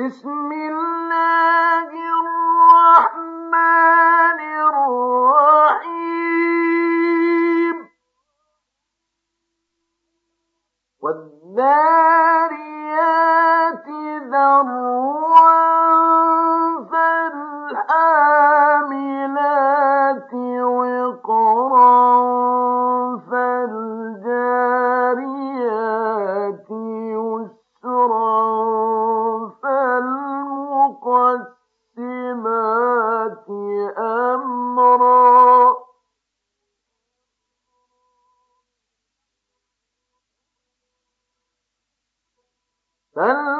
بسم الله الرحمن بل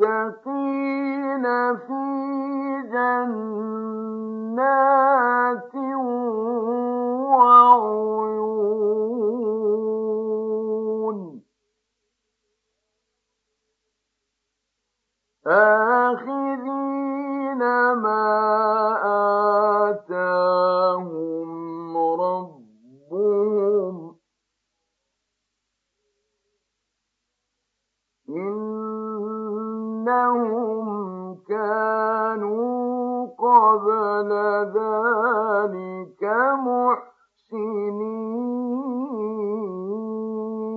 المتقين في جنات وعيون آخذين ما قبل ذلك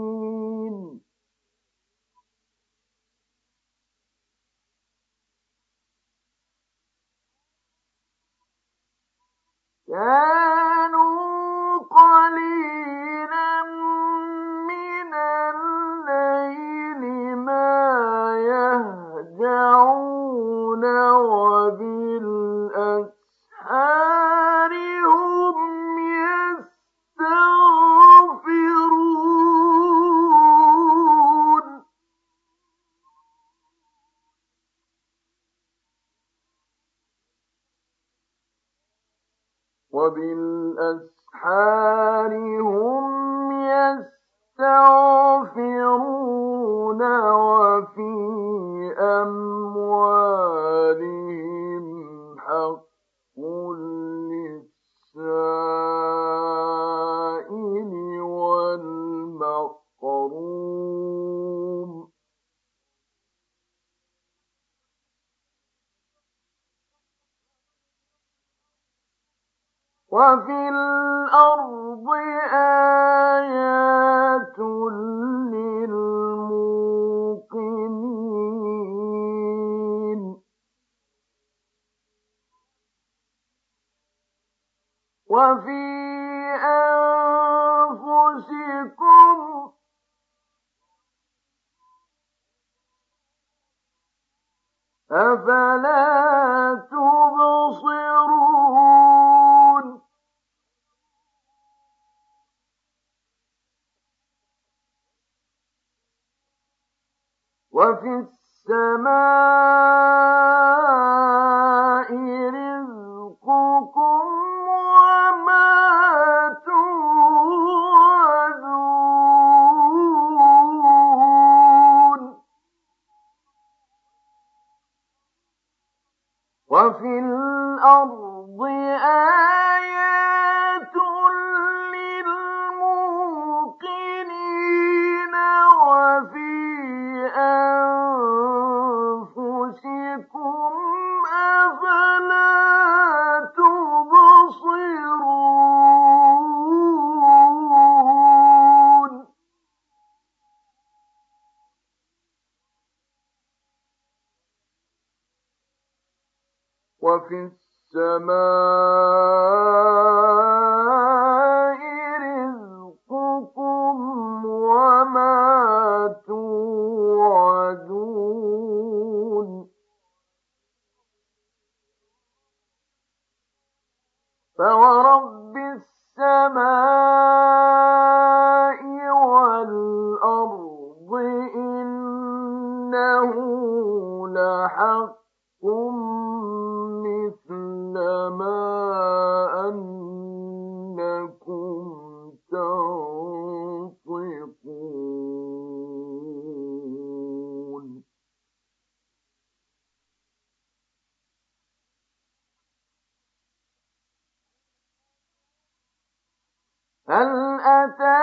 محسنين كانوا has وفي أنفسكم أفلا تبصرون وفي السماء وفي الأرض آه working هل أتاك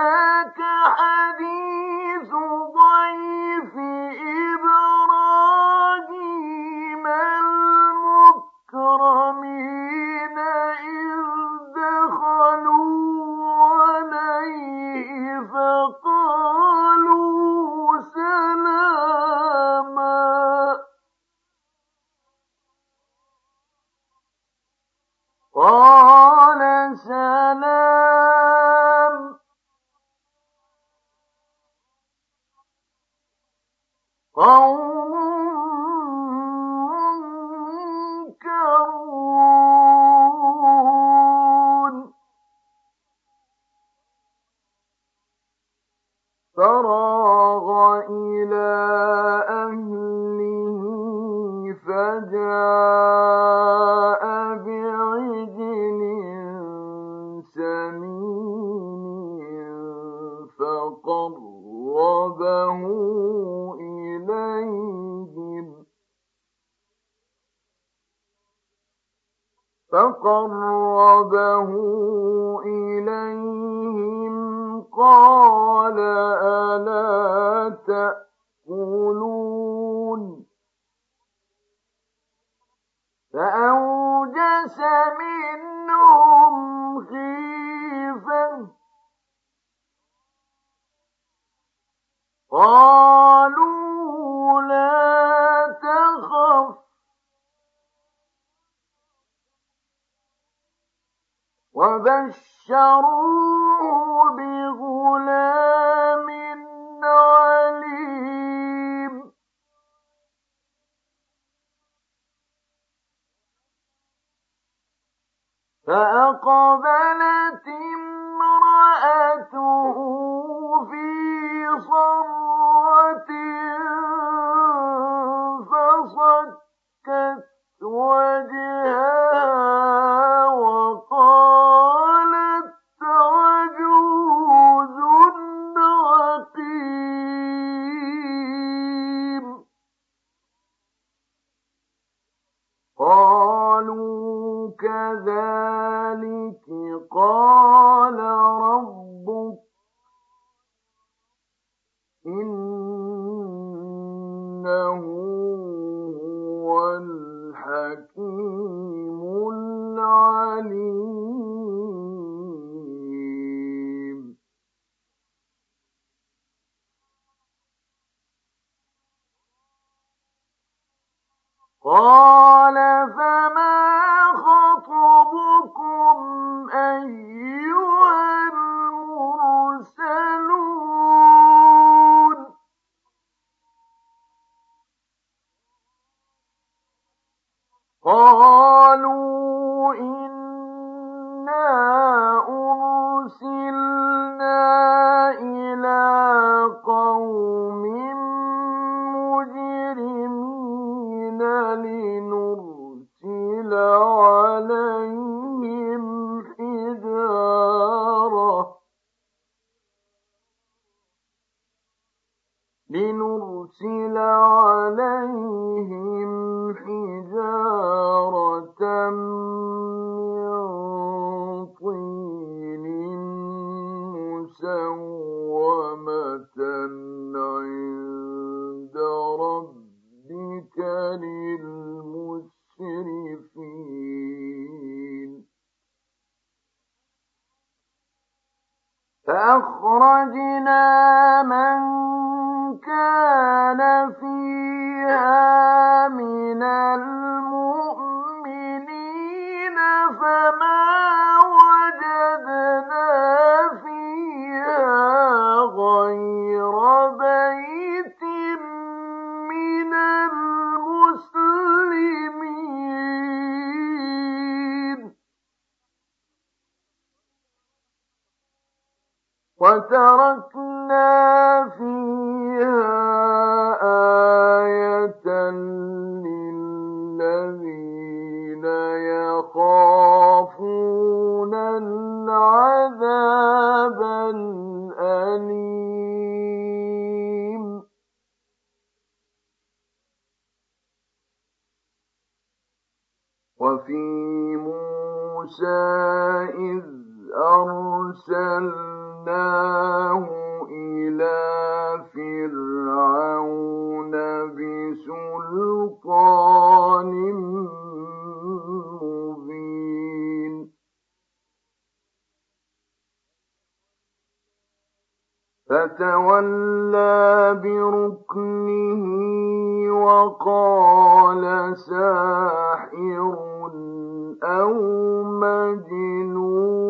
قال إلى فيها من المؤمنين وفي موسى إذ أرسلناه إلى فرعون بسلطان مبين. فتولى بركنه وقال ساحر أو مجنون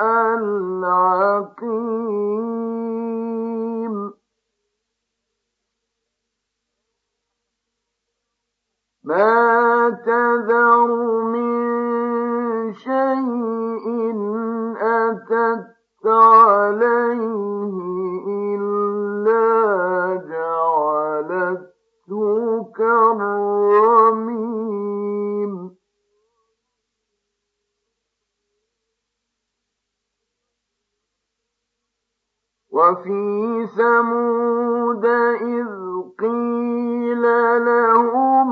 العقيم ما تذر من شيء أتت عليه وفي ثمود إذ قيل لهم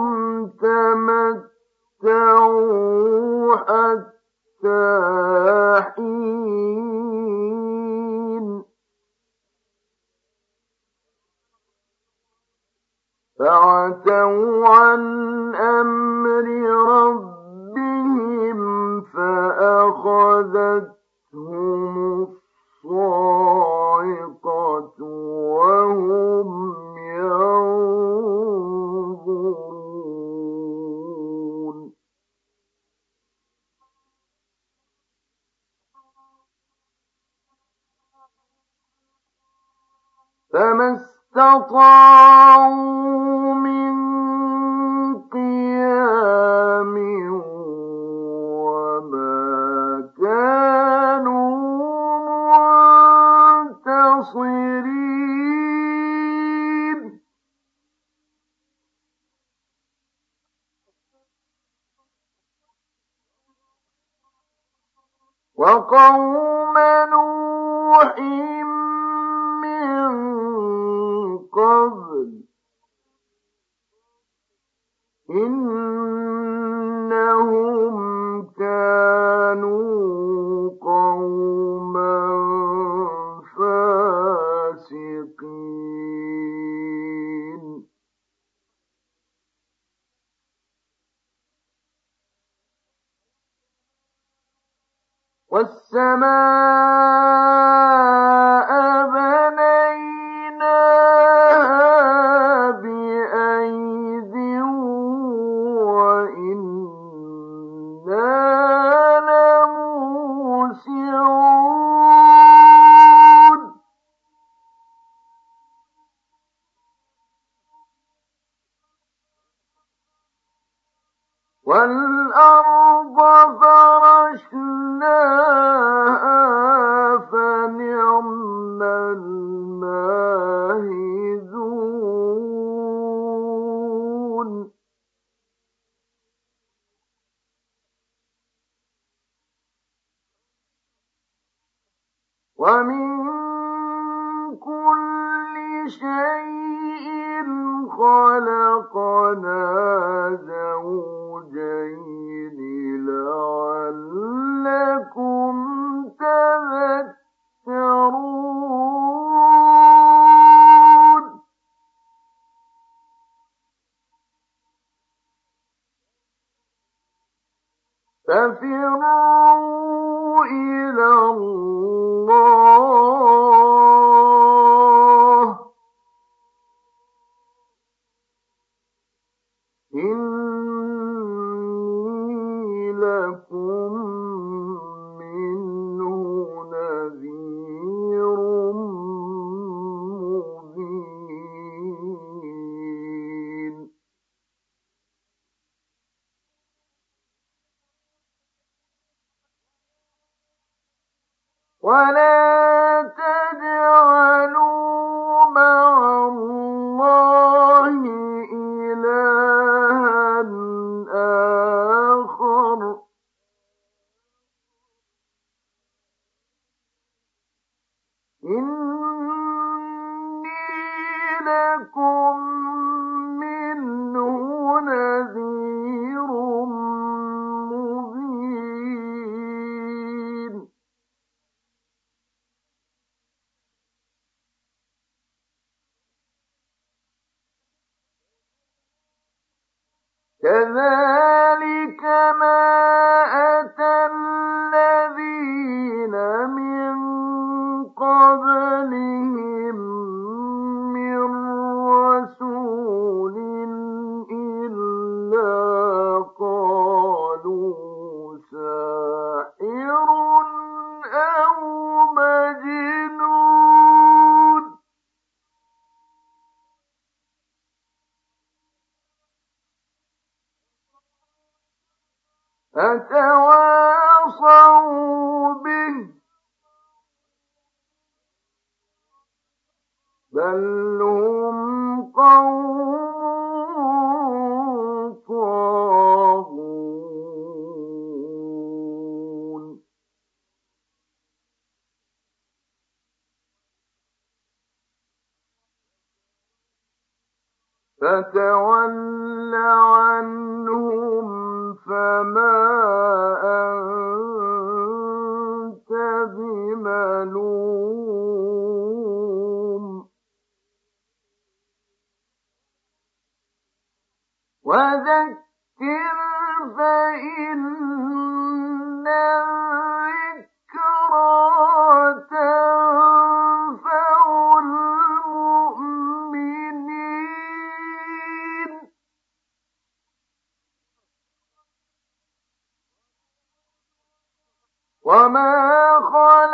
تمتعوا حتى حين. فعتوا عن والسماء ففروا إلى الله فتول عنهم فما أنت بملوم. وذكر فإن وما خلق